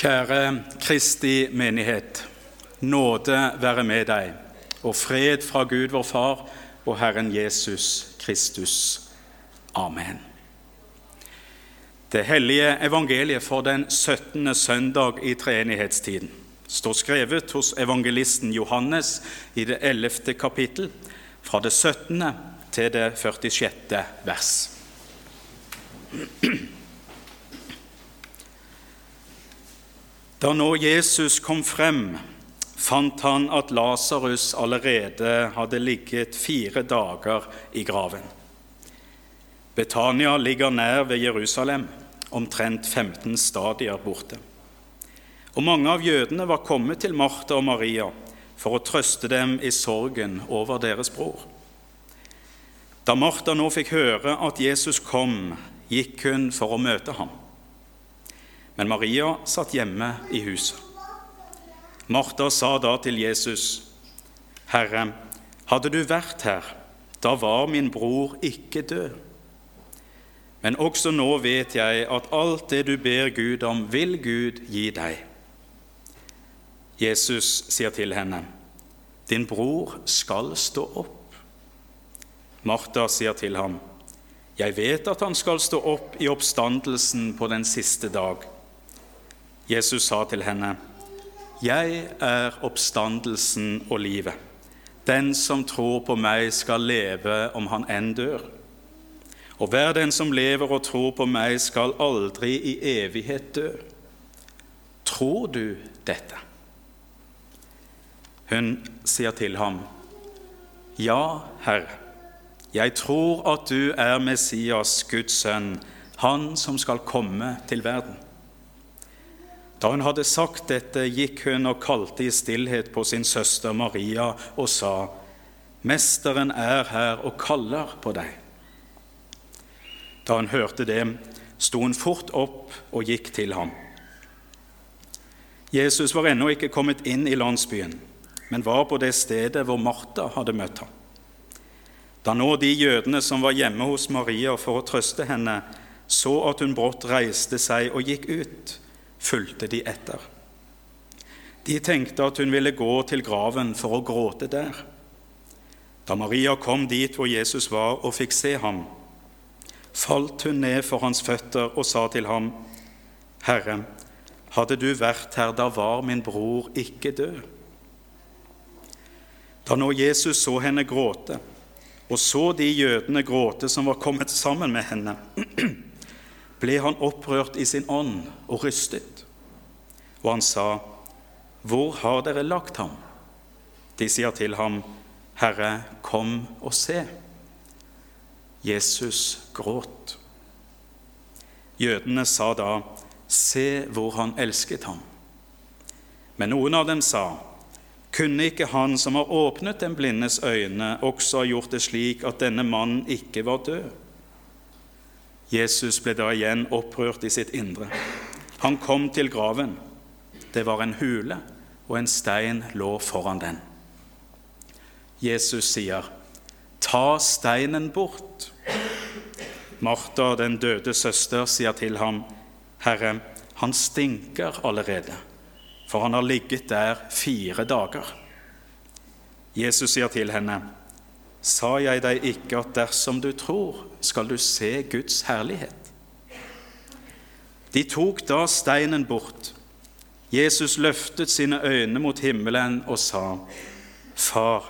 Kjære Kristi menighet. Nåde være med deg, og fred fra Gud vår Far og Herren Jesus Kristus. Amen. Det hellige evangeliet for den 17. søndag i treenighetstiden står skrevet hos evangelisten Johannes i det 11. kapittel, fra det 17. til det 46. vers. Da nå Jesus kom frem, fant han at Lasarus allerede hadde ligget fire dager i graven. Betania ligger nær ved Jerusalem, omtrent 15 stadier borte. Og mange av jødene var kommet til Martha og Maria for å trøste dem i sorgen over deres bror. Da Martha nå fikk høre at Jesus kom, gikk hun for å møte ham. Men Maria satt hjemme i huset. Martha sa da til Jesus, 'Herre, hadde du vært her, da var min bror ikke død.' Men også nå vet jeg at alt det du ber Gud om, vil Gud gi deg. Jesus sier til henne, 'Din bror skal stå opp.' Martha sier til ham, 'Jeg vet at han skal stå opp i oppstandelsen på den siste dag.' Jesus sa til henne, 'Jeg er oppstandelsen og livet. Den som tror på meg, skal leve om han enn dør.' Og hver den som lever og tror på meg, skal aldri i evighet dø. Tror du dette? Hun sier til ham, Ja, Herre, jeg tror at du er Messias, Guds sønn, han som skal komme til verden. Da hun hadde sagt dette, gikk hun og kalte i stillhet på sin søster Maria og sa, Mesteren er her og kaller på deg. Da hun hørte det, sto hun fort opp og gikk til ham. Jesus var ennå ikke kommet inn i landsbyen, men var på det stedet hvor Martha hadde møtt ham. Da nå de jødene som var hjemme hos Maria for å trøste henne, så at hun brått reiste seg og gikk ut, fulgte de etter. De tenkte at hun ville gå til graven for å gråte der. Da Maria kom dit hvor Jesus var og fikk se ham, falt hun ned for hans føtter og sa til ham, Herre, hadde du vært her, da var min bror ikke død. Da nå Jesus så henne gråte, og så de jødene gråte som var kommet sammen med henne, ble han opprørt i sin ånd og rystet. Og han sa, 'Hvor har dere lagt ham?' De sier til ham, 'Herre, kom og se.' Jesus gråt. Jødene sa da, 'Se hvor han elsket ham.' Men noen av dem sa, 'Kunne ikke han som har åpnet den blindes øyne, også ha gjort det slik at denne mannen ikke var død?' Jesus ble da igjen opprørt i sitt indre. Han kom til graven. Det var en hule, og en stein lå foran den. Jesus sier, 'Ta steinen bort.' Martha, den døde søster, sier til ham, 'Herre, han stinker allerede, for han har ligget der fire dager.' Jesus sier til henne, Sa jeg deg ikke at dersom du tror, skal du se Guds herlighet? De tok da steinen bort. Jesus løftet sine øyne mot himmelen og sa, Far,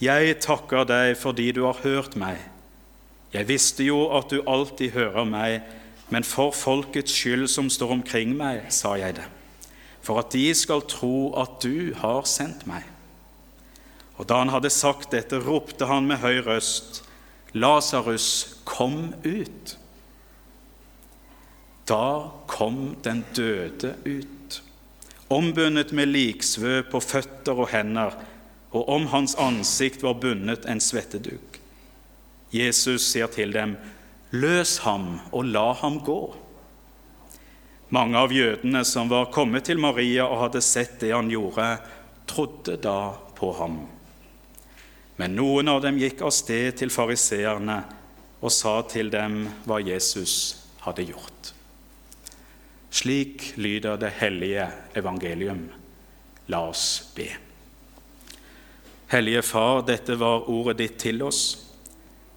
jeg takker deg fordi du har hørt meg. Jeg visste jo at du alltid hører meg, men for folkets skyld som står omkring meg, sa jeg det, for at de skal tro at du har sendt meg. Og da han hadde sagt dette, ropte han med høy røst, Lasarus, kom ut. Da kom den døde ut, ombundet med liksvø på føtter og hender, og om hans ansikt var bundet en svetteduk. Jesus sier til dem, løs ham og la ham gå. Mange av jødene som var kommet til Maria og hadde sett det han gjorde, trodde da på ham. Men noen av dem gikk av sted til fariseerne og sa til dem hva Jesus hadde gjort. Slik lyder det hellige evangelium. La oss be. Hellige Far, dette var ordet ditt til oss.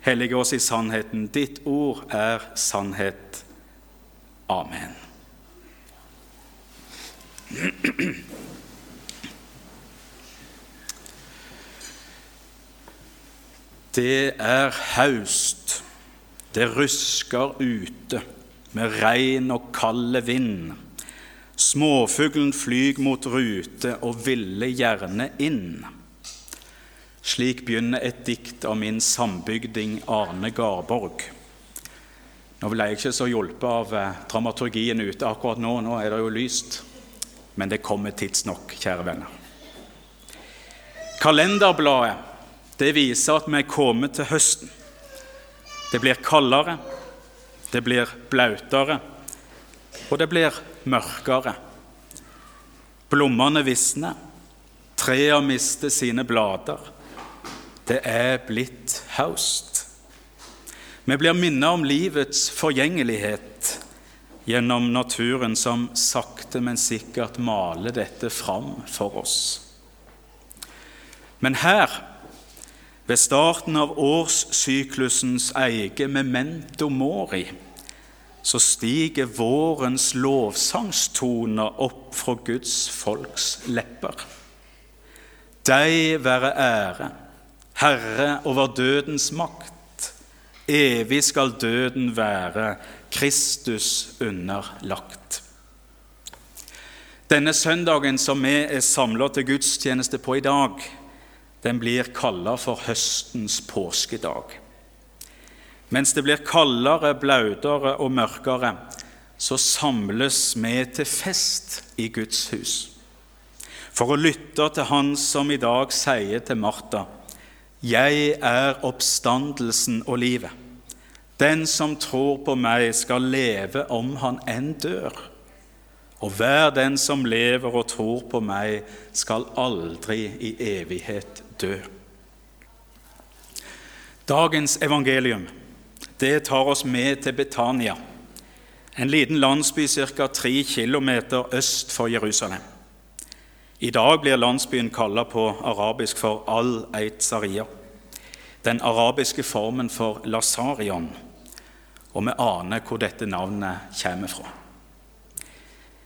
Hellige oss i sannheten. Ditt ord er sannhet. Amen. Det er haust. Det rusker ute med regn og kalde vind. Småfuglen flyg mot rute og ville gjerne inn. Slik begynner et dikt av min sambygding Arne Garborg. Nå ble jeg ikke så hjulpet av eh, dramaturgien ute akkurat nå. Nå er det jo lyst. Men det kommer tidsnok, kjære venner. Kalenderbladet det viser at vi er kommet til høsten. Det blir kaldere, det blir blautere, og det blir mørkere. Blommene visner, trærne mister sine blader. Det er blitt høst. Vi blir minnet om livets forgjengelighet gjennom naturen som sakte, men sikkert maler dette fram for oss. Men her ved starten av årssyklusens eige memento mori så stiger vårens lovsangstoner opp fra Guds folks lepper. Deg være ære, Herre over dødens makt. Evig skal døden være Kristus underlagt. Denne søndagen som vi er samla til gudstjeneste på i dag, den blir kalla for høstens påskedag. Mens det blir kaldere, blaudere og mørkere, så samles vi til fest i Guds hus. For å lytte til Han som i dag sier til Martha, 'Jeg er oppstandelsen og livet'. Den som tror på meg, skal leve om han enn dør. Og hver den som lever og tror på meg, skal aldri i evighet dø. Dagens evangelium det tar oss med til Betania, en liten landsby ca. tre km øst for Jerusalem. I dag blir landsbyen kalla på arabisk for Al-Eitzaria, den arabiske formen for Lasarion, og vi aner hvor dette navnet kommer fra.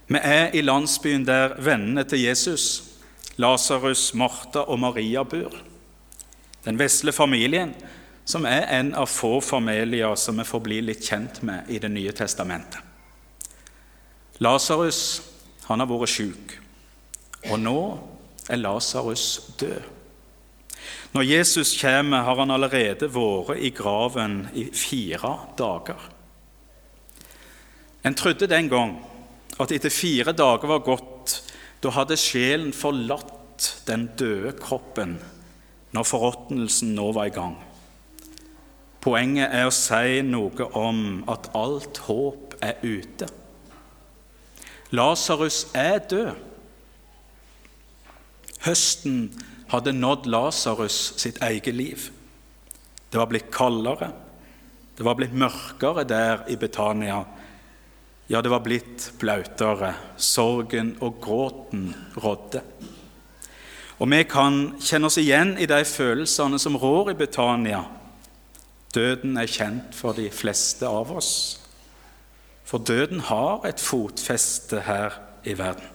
Vi er i landsbyen der vennene til Jesus Lasarus, Martha og Maria bor. Den vesle familien, som er en av få familier som vi får bli litt kjent med i Det nye testamentet. Lasarus har vært syk, og nå er Lasarus død. Når Jesus kommer, har han allerede vært i graven i fire dager. En trodde den gang at etter fire dager var gått, da hadde sjelen forlatt den døde kroppen når forråtnelsen nå var i gang. Poenget er å si noe om at alt håp er ute. Lasarus er død. Høsten hadde nådd Lasarus sitt eget liv. Det var blitt kaldere, det var blitt mørkere der i Betania ja, det var blitt blautere. Sorgen og gråten rådde. Og vi kan kjenne oss igjen i de følelsene som rår i Betania. Døden er kjent for de fleste av oss. For døden har et fotfeste her i verden.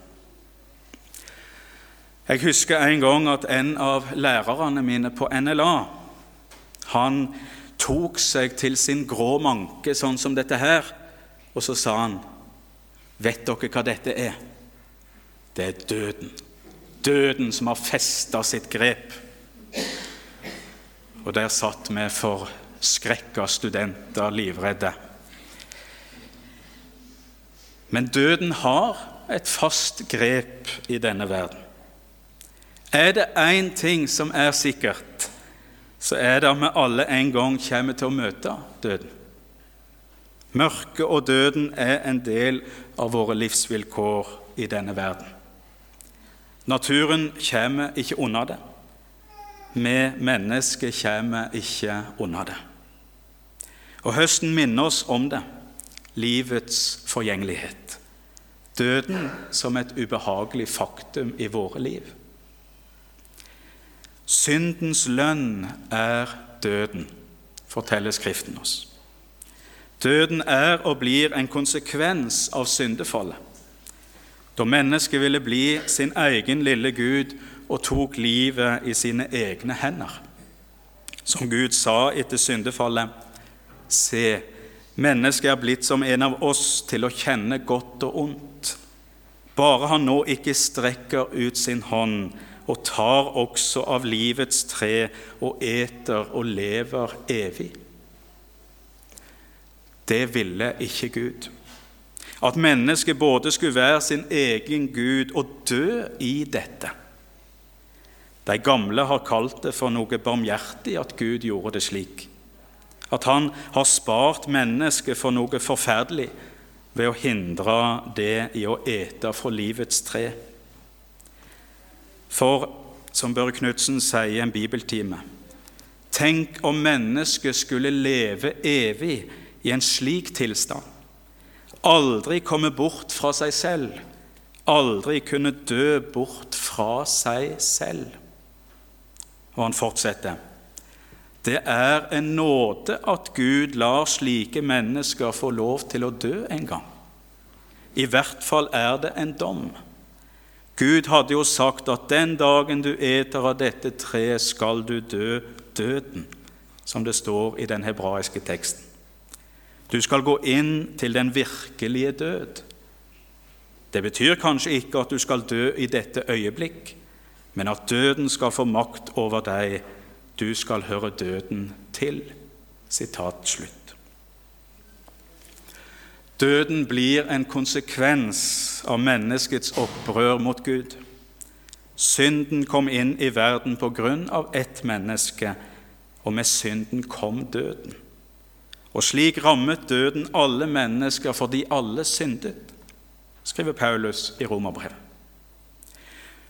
Jeg husker en gang at en av lærerne mine på NLA han tok seg til sin grå manke, sånn som dette her, og så sa han, 'Vet dere hva dette er?' Det er døden. Døden som har festa sitt grep. Og der satt vi forskrekka studenter livredde. Men døden har et fast grep i denne verden. Er det én ting som er sikkert, så er det at vi alle en gang kommer til å møte døden. Mørket og døden er en del av våre livsvilkår i denne verden. Naturen kommer ikke unna det. Vi mennesker kommer ikke unna det. Og høsten minner oss om det livets forgjengelighet. døden som et ubehagelig faktum i våre liv. Syndens lønn er døden, forteller Skriften oss. Døden er og blir en konsekvens av syndefallet. Da mennesket ville bli sin egen lille Gud og tok livet i sine egne hender. Som Gud sa etter syndefallet, se, mennesket er blitt som en av oss til å kjenne godt og ondt. Bare han nå ikke strekker ut sin hånd og tar også av livets tre og eter og lever evig. Det ville ikke Gud. At mennesket både skulle være sin egen Gud og dø i dette. De gamle har kalt det for noe barmhjertig at Gud gjorde det slik. At han har spart mennesket for noe forferdelig ved å hindre det i å ete fra livets tre. For, som Børre Knutsen sier i en bibeltime, tenk om mennesket skulle leve evig i en slik tilstand. Aldri komme bort fra seg selv, aldri kunne dø bort fra seg selv. Og han fortsetter. Det er en nåde at Gud lar slike mennesker få lov til å dø en gang. I hvert fall er det en dom. Gud hadde jo sagt at den dagen du eter av dette treet, skal du dø døden, som det står i den hebraiske teksten. Du skal gå inn til den virkelige død. Det betyr kanskje ikke at du skal dø i dette øyeblikk, men at døden skal få makt over deg. Du skal høre døden til. Sitat slutt. Døden blir en konsekvens av menneskets opprør mot Gud. Synden kom inn i verden på grunn av ett menneske, og med synden kom døden. Og slik rammet døden alle mennesker fordi alle syndet, skriver Paulus i Romerbrevet.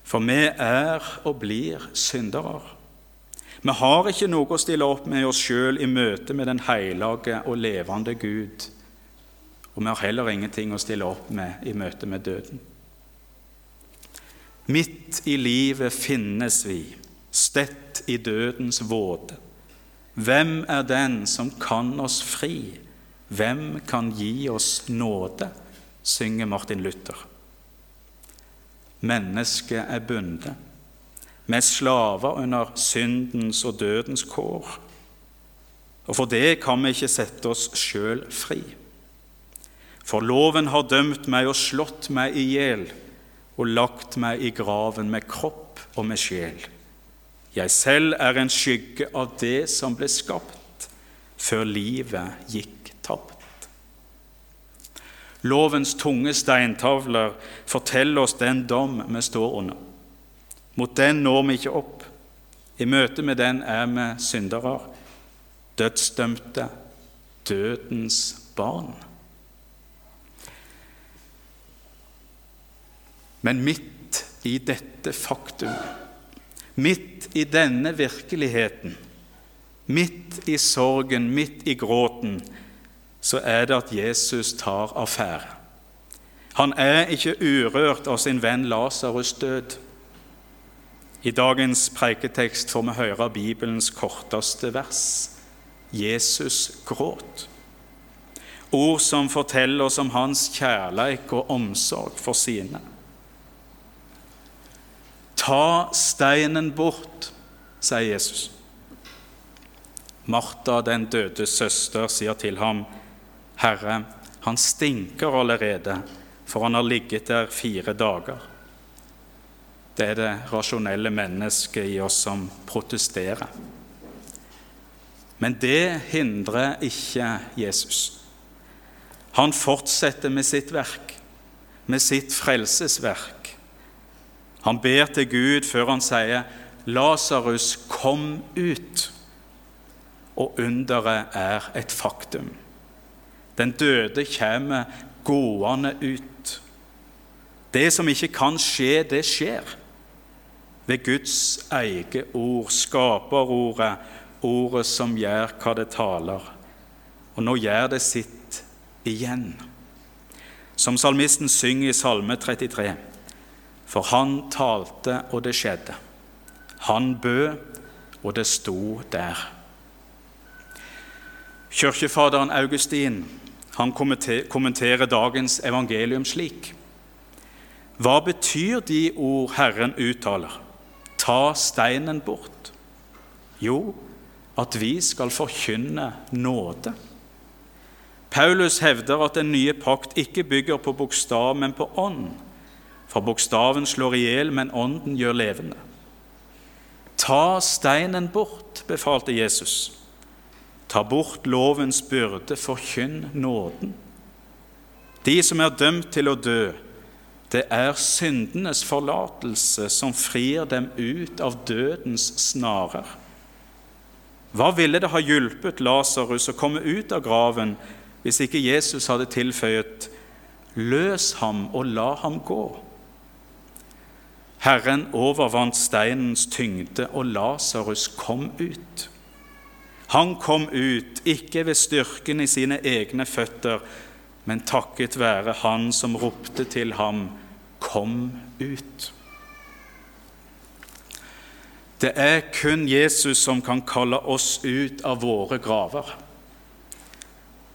For vi er og blir syndere. Vi har ikke noe å stille opp med oss sjøl i møte med den hellige og levende Gud, og vi har heller ingenting å stille opp med i møte med døden. Midt i livet finnes vi, stett i dødens våde. Hvem er den som kan oss fri? Hvem kan gi oss nåde? synger Martin Luther. Mennesket er bundet. Vi er slaver under syndens og dødens kår. Og for det kan vi ikke sette oss sjøl fri. For loven har dømt meg og slått meg i hjel og lagt meg i graven med kropp og med sjel. Jeg selv er en skygge av det som ble skapt før livet gikk tapt. Lovens tunge steintavler forteller oss den dom vi står under. Mot den når vi ikke opp. I møte med den er vi syndere, dødsdømte, dødens barn. Men midt i dette faktum Midt i denne virkeligheten, midt i sorgen, midt i gråten, så er det at Jesus tar affære. Han er ikke urørt av sin venn Lasarus' død. I dagens preiketekst får vi høre Bibelens korteste vers. Jesus gråt. Ord som forteller oss om hans kjærleik og omsorg for sine. Ta steinen bort, sier Jesus. Martha, den døde søster, sier til ham, Herre, han stinker allerede, for han har ligget der fire dager. Det er det rasjonelle mennesket i oss som protesterer. Men det hindrer ikke Jesus. Han fortsetter med sitt verk, med sitt frelsesverk. Han ber til Gud før han sier, 'Lasarus, kom ut.' Og underet er et faktum. Den døde kommer gående ut. Det som ikke kan skje, det skjer. Ved Guds eget ord, skaperordet, ordet som gjør hva det taler. Og nå gjør det sitt igjen. som salmisten synger i Salme 33. For han talte, og det skjedde. Han bød, og det sto der. Kirkefaderen Augustin han kommenterer dagens evangelium slik. Hva betyr de ord Herren uttaler? Ta steinen bort. Jo, at vi skal forkynne nåde. Paulus hevder at den nye pakt ikke bygger på bokstav, men på ånd. For bokstaven slår i hjel, men ånden gjør levende. Ta steinen bort, befalte Jesus. Ta bort lovens byrde, forkynn nåden. De som er dømt til å dø, det er syndenes forlatelse som frir dem ut av dødens snarer. Hva ville det ha hjulpet Lasarus å komme ut av graven hvis ikke Jesus hadde tilføyet 'løs ham og la ham gå'? Herren overvant steinens tyngde, og Lasarus kom ut. Han kom ut ikke ved styrken i sine egne føtter, men takket være Han som ropte til ham, 'Kom ut'. Det er kun Jesus som kan kalle oss ut av våre graver.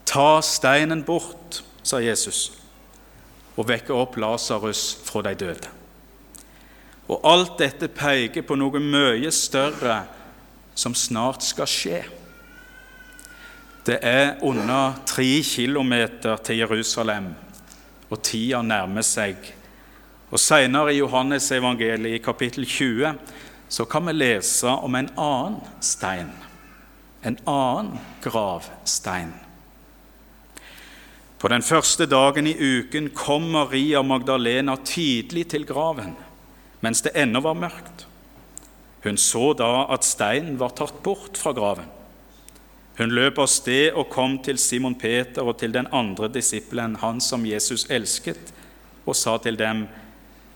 Ta steinen bort, sa Jesus, og vekke opp Lasarus fra de døde. Og alt dette peker på noe mye større som snart skal skje. Det er under tre kilometer til Jerusalem, og tida nærmer seg. Og Senere i Johannes evangeliet, i kapittel 20, så kan vi lese om en annen stein. En annen gravstein. På den første dagen i uken kom Maria Magdalena tidlig til graven, mens det ennå var mørkt. Hun så da at steinen var tatt bort fra graven. Hun løp av sted og kom til Simon Peter og til den andre disippelen, han som Jesus elsket, og sa til dem,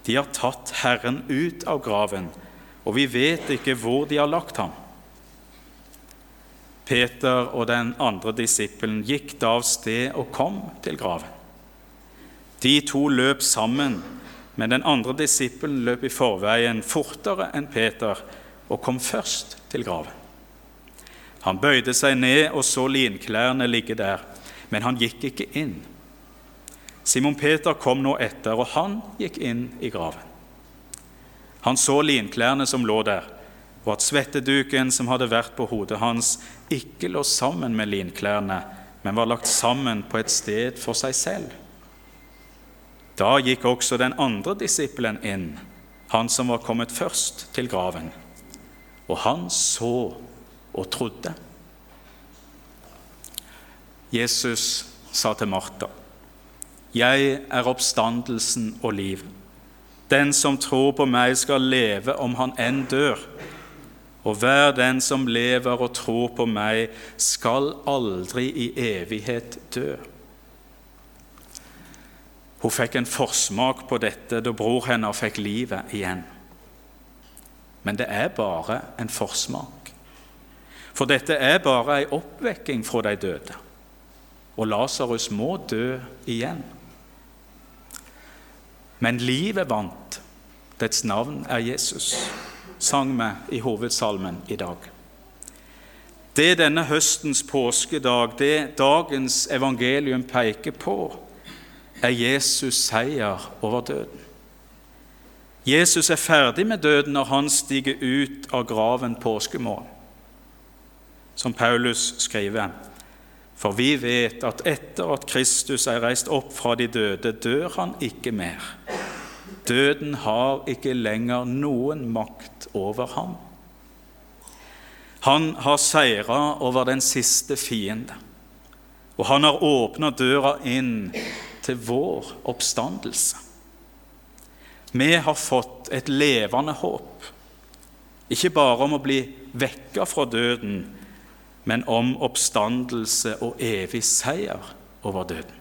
De har tatt Herren ut av graven, og vi vet ikke hvor de har lagt ham. Peter og den andre disippelen gikk da av sted og kom til graven. De to løp sammen, men den andre disippelen løp i forveien fortere enn Peter og kom først til graven. Han bøyde seg ned og så linklærne ligge der, men han gikk ikke inn. Simon Peter kom nå etter, og han gikk inn i graven. Han så linklærne som lå der, og at svetteduken som hadde vært på hodet hans, ikke lå sammen med linklærne, men var lagt sammen på et sted for seg selv. Da gikk også den andre disippelen inn, han som var kommet først til graven. Og han så og trodde. Jesus sa til Martha, 'Jeg er oppstandelsen og liv. Den som tror på meg, skal leve om han enn dør.' Og hver den som lever og tror på meg, skal aldri i evighet dø. Hun fikk en forsmak på dette da bror hennes fikk livet igjen. Men det er bare en forsmak. For dette er bare ei oppvekking fra de døde, og Lasarus må dø igjen. Men livet vant. Dets navn er Jesus, sang vi i hovedsalmen i dag. Det denne høstens påskedag, det dagens evangelium peker på, er Jesus' seier over døden. Jesus er ferdig med døden når han stiger ut av graven påskemorgen som Paulus skriver. For vi vet at etter at Kristus er reist opp fra de døde, dør han ikke mer. Døden har ikke lenger noen makt over ham. Han har seira over den siste fiende, og han har åpna døra inn til vår oppstandelse. Vi har fått et levende håp, ikke bare om å bli vekka fra døden, men om oppstandelse og evig seier over døden.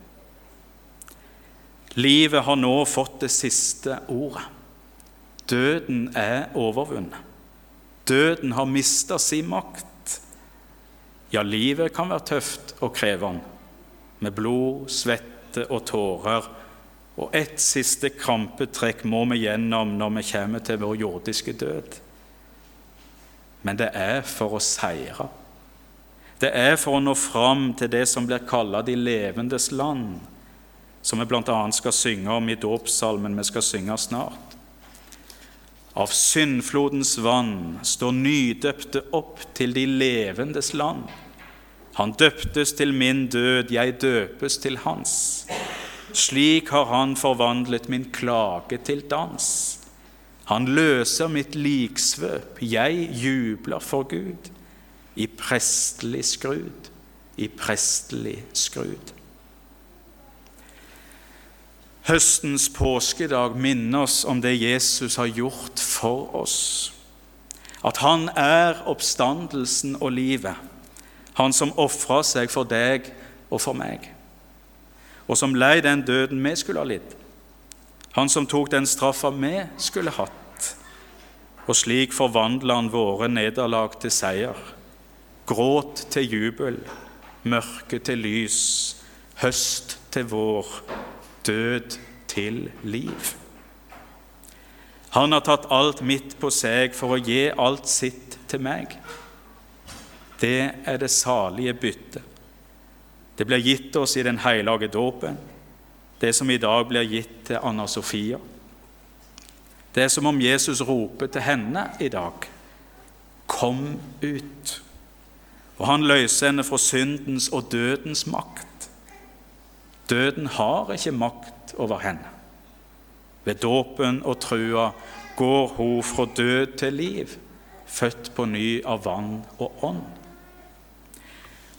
Livet har nå fått det siste ordet. Døden er overvunnet. Døden har mista sin makt. Ja, livet kan være tøft og krevende, med blod, svette og tårer Og ett siste krampetrekk må vi gjennom når vi kommer til vår jordiske død. Men det er for å seire. Det er for å nå fram til det som blir kalla de levendes land, som vi bl.a. skal synge om i dåpssalmen vi skal synge snart. Av syndflodens vann står nydøpte opp til de levendes land. Han døptes til min død, jeg døpes til hans. Slik har han forvandlet min klage til dans. Han løser mitt liksvøp, jeg jubler for Gud i prestelig skrud, i prestelig skrud. Høstens påskedag minner oss om det Jesus har gjort for oss. At han er oppstandelsen og livet, han som ofra seg for deg og for meg, og som lei den døden vi skulle ha lidd. Han som tok den straffa vi skulle hatt, og slik forvandla han våre nederlag til seier. Gråt til jubel, mørke til lys, høst til vår, død til liv. Han har tatt alt mitt på seg for å gi alt sitt til meg. Det er det salige byttet. Det blir gitt oss i den hellige dåpen, det som i dag blir gitt til Anna Sofia. Det er som om Jesus roper til henne i dag. Kom ut og han løser henne fra syndens og dødens makt. Døden har ikke makt over henne. Ved dåpen og trua går hun fra død til liv, født på ny av vann og ånd.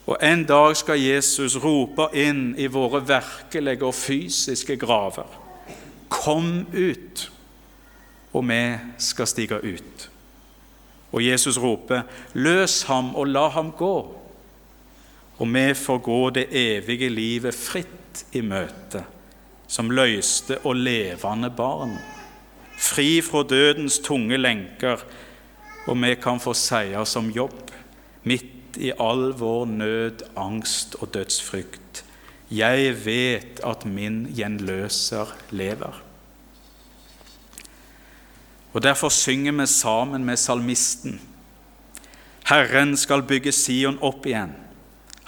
Og En dag skal Jesus rope inn i våre virkelige og fysiske graver. Kom ut, og vi skal stige ut. Og Jesus roper, 'Løs ham og la ham gå.' Og vi får gå det evige livet fritt i møte, som løyste og levende barn, fri fra dødens tunge lenker, og vi kan få seier som jobb, midt i all vår nød, angst og dødsfrykt. Jeg vet at min gjenløser lever. Og Derfor synger vi sammen med salmisten. Herren skal bygge Sion opp igjen.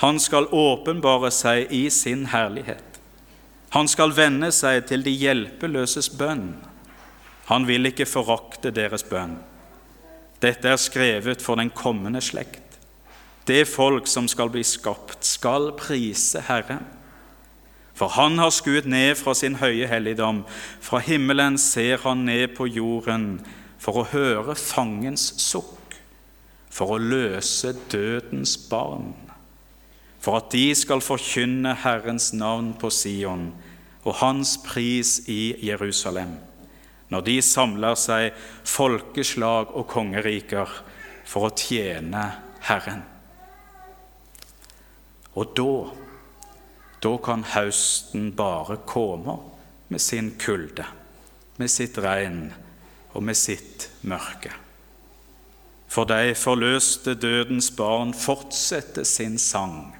Han skal åpenbare seg i sin herlighet. Han skal vende seg til de hjelpeløses bønn. Han vil ikke forakte deres bønn. Dette er skrevet for den kommende slekt. Det folk som skal bli skapt, skal prise Herren. For han har skuet ned fra sin høye helligdom. Fra himmelen ser han ned på jorden for å høre fangens sukk, for å løse dødens barn, for at de skal forkynne Herrens navn på Sion og hans pris i Jerusalem, når de samler seg folkeslag og kongeriker for å tjene Herren. Og da da kan høsten bare komme med sin kulde, med sitt regn og med sitt mørke. For de forløste dødens barn fortsetter sin sang.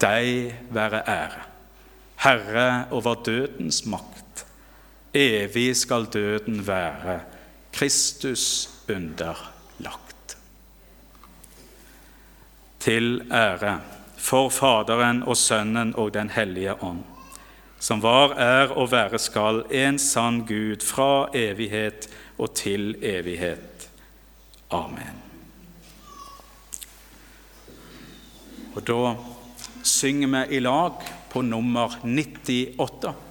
De være ære, Herre over dødens makt. Evig skal døden være Kristus underlagt. Til ære for Faderen og Sønnen og Den hellige ånd, som var, er og være skal, en sann Gud fra evighet og til evighet. Amen. Og da synger vi i lag på nummer 98.